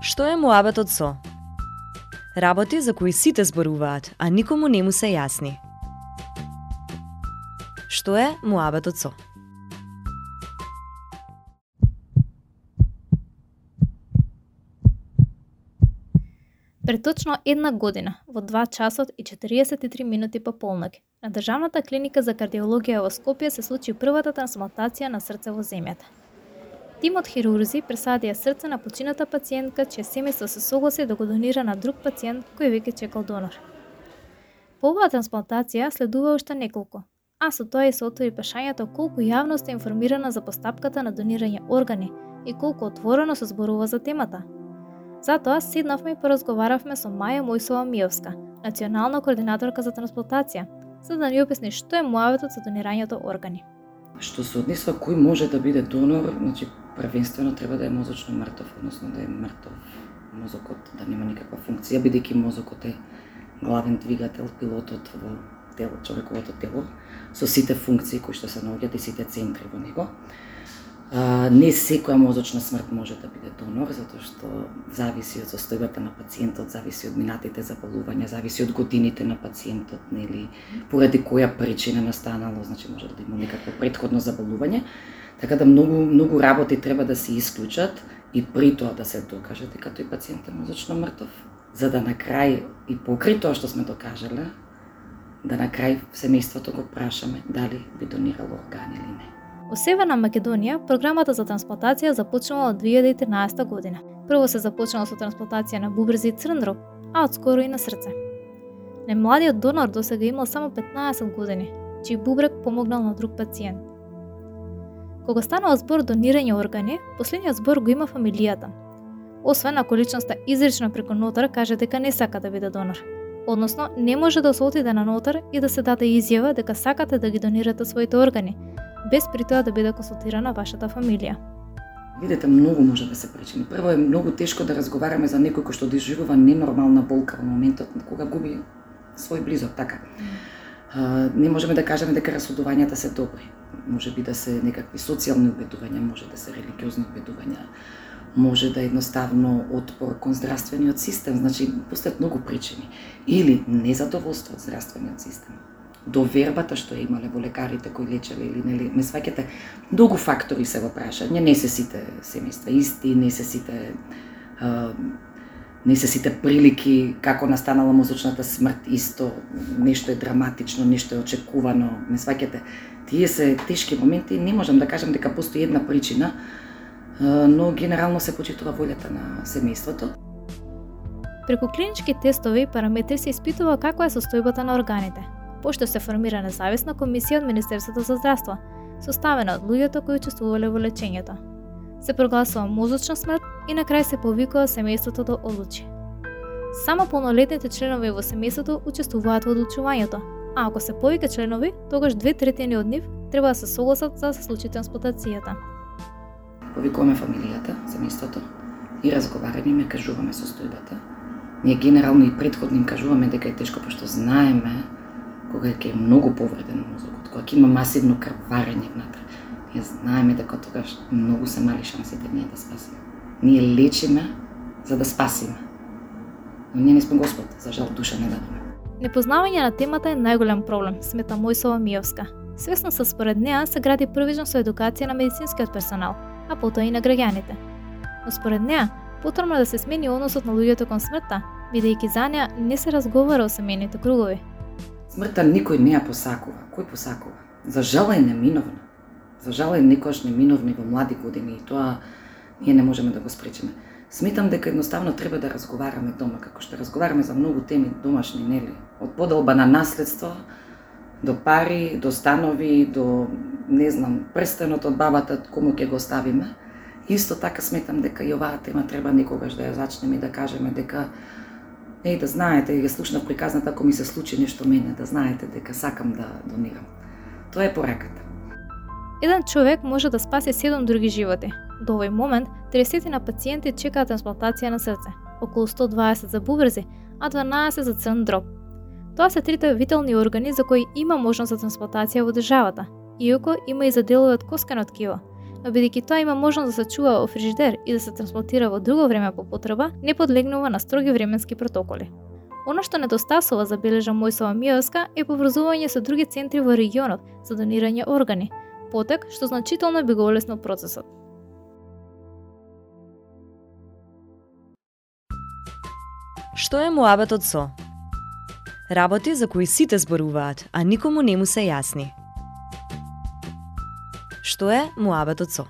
Што е муабетот со? Работи за кои сите зборуваат, а никому не му се јасни. Што е муабетот со? Пред точно една година, во 2 часот и 43 минути по полнок, на Државната клиника за кардиологија во Скопје се случи првата трансплантација на срце во земјата. Тимот хирурзи пресадија срце на почината пациентка, чие семејство се согласи да го донира на друг пациент кој веќе чекал донор. По оваа трансплантација следува уште неколку, а со тоа и се отвори прашањето колку јавност е информирана за постапката на донирање органи и колку отворено се зборува за темата – Затоа седнавме и поразговаравме со Маја Мојсова Миовска, национална координаторка за трансплантација, за да ни обясни што е муаветот за донирањето органи. Што се однесува кој може да биде донор, значи првенствено треба да е мозочно мртов, односно да е мртов мозокот, да нема никаква функција, бидејќи мозокот е главен двигател, пилотот во тело, човековото тело, со сите функции кои што се наоѓаат и сите центри во него. А, не секоја мозочна смрт може да биде донор, затоа што зависи од состојбата на пациентот, зависи од минатите заболувања, зависи од годините на пациентот, нели, поради која причина настанало, значи може да има некакво предходно заболување. Така да многу многу работи треба да се исклучат и при тоа да се докаже дека тој пациент е мозочно мртов, за да на крај и покри тоа што сме докажале, да на крај семејството го прашаме дали би донирало органи или не. Во Северна Македонија, програмата за трансплантација започнала од 2013 година. Прво се започнало со трансплантација на бубрези и црн дроб, а одскоро и на срце. Најмладиот донор досега имал само 15 години, чиј бубрек помогнал на друг пациент. Кога станува збор донирање органи, последниот збор го има фамилијата. Освен ако личноста изрично преку нотар каже дека не сака да биде донор. Односно, не може да се отиде на нотар и да се даде изјава дека сакате да ги донирате своите органи, без при тоа да биде консултирана вашата фамилија. Видете, многу може да се причини. Прво е многу тешко да разговараме за некој кој што доживува ненормална болка во моментот кога губи свој близок, така. А, не можеме да кажеме дека расудувањата се добри. Може би да се некакви социјални убедувања, може да се религиозни убедувања, може да е едноставно отпор кон здравствениот систем, значи постојат многу причини. Или незадоволство од здравствениот систем довербата што ја имале во лекарите кои лечеле или нели ме сваќате многу фактори се во прашање не се сите семејства исти не се сите а, не се сите прилики како настанала мозочната смрт исто нешто е драматично нешто е очекувано ме сваќате. Тие се тешки моменти не можам да кажам дека постои една причина но генерално се почитува волјата на семејството. Преку клинички тестови и параметри се испитува каква е состојбата на органите, пошто се формира независна комисија од Министерството за здравство, составена од луѓето кои учествувале во лечењето. Се прогласува мозочна смрт и на крај се повикува семејството да одлучи. Само полнолетните членови во семејството учествуваат во одлучувањето, а ако се повеќе членови, тогаш две третини од нив треба да се согласат за да се случи трансплантацијата. Повикуваме фамилијата, семејството и разговараме и ме кажуваме состојбата. Ние генерално и предходно им кажуваме дека е тешко, пошто знаеме кога ќе е многу повреден мозокот, кога ќе има масивно крварење внатре, ние знаеме дека тогаш многу се мали шансите ние да спасиме. Ние лечиме за да спасиме. Но ние не сме Господ, за жал душа не дадеме. Непознавање на темата е најголем проблем, смета Мојсова Мијовска. Свесно се според неа се гради првично со едукација на медицинскиот персонал, а потоа и на граѓаните. Но според неа, потребно да се смени односот на луѓето кон смртта, бидејќи за неа не се разговара о семејните кругови. Смртта никој не ја посакува. Кој посакува? За жала е неминовна. За жала е некојаш неминовна во млади години и тоа ние не можеме да го спречиме. Сметам дека едноставно треба да разговараме дома, како што разговараме за многу теми домашни, нели? Од подолба на наследство, до пари, до станови, до, не знам, прстенот од бабата, кому ќе го ставиме. Исто така сметам дека и оваа тема треба некогаш да ја зачнеме и да кажеме дека Е, да знаете, ја слушнав приказната ако ми се случи нешто мене, да знаете дека сакам да донирам. Тоа е пораката. Еден човек може да спаси седом други животи. До овој момент, 30 на пациенти чекаат трансплантација на срце, околу 120 за бубрези, а 12 за црн дроб. Тоа се трите витални органи за кои има можност за трансплантација во државата, иако има и за делови од коскано ткиво, но бидејќи тоа има можност да се чува во фрижидер и да се трансплантира во друго време по потреба, не подлегнува на строги временски протоколи. Она што недостасува забележа Мојсова Миовска е поврзување со други центри во регионот за донирање органи, потек што значително би го олеснил процесот. Што е муабетот со? Работи за кои сите зборуваат, а никому не му се јасни. Што е муабетот со?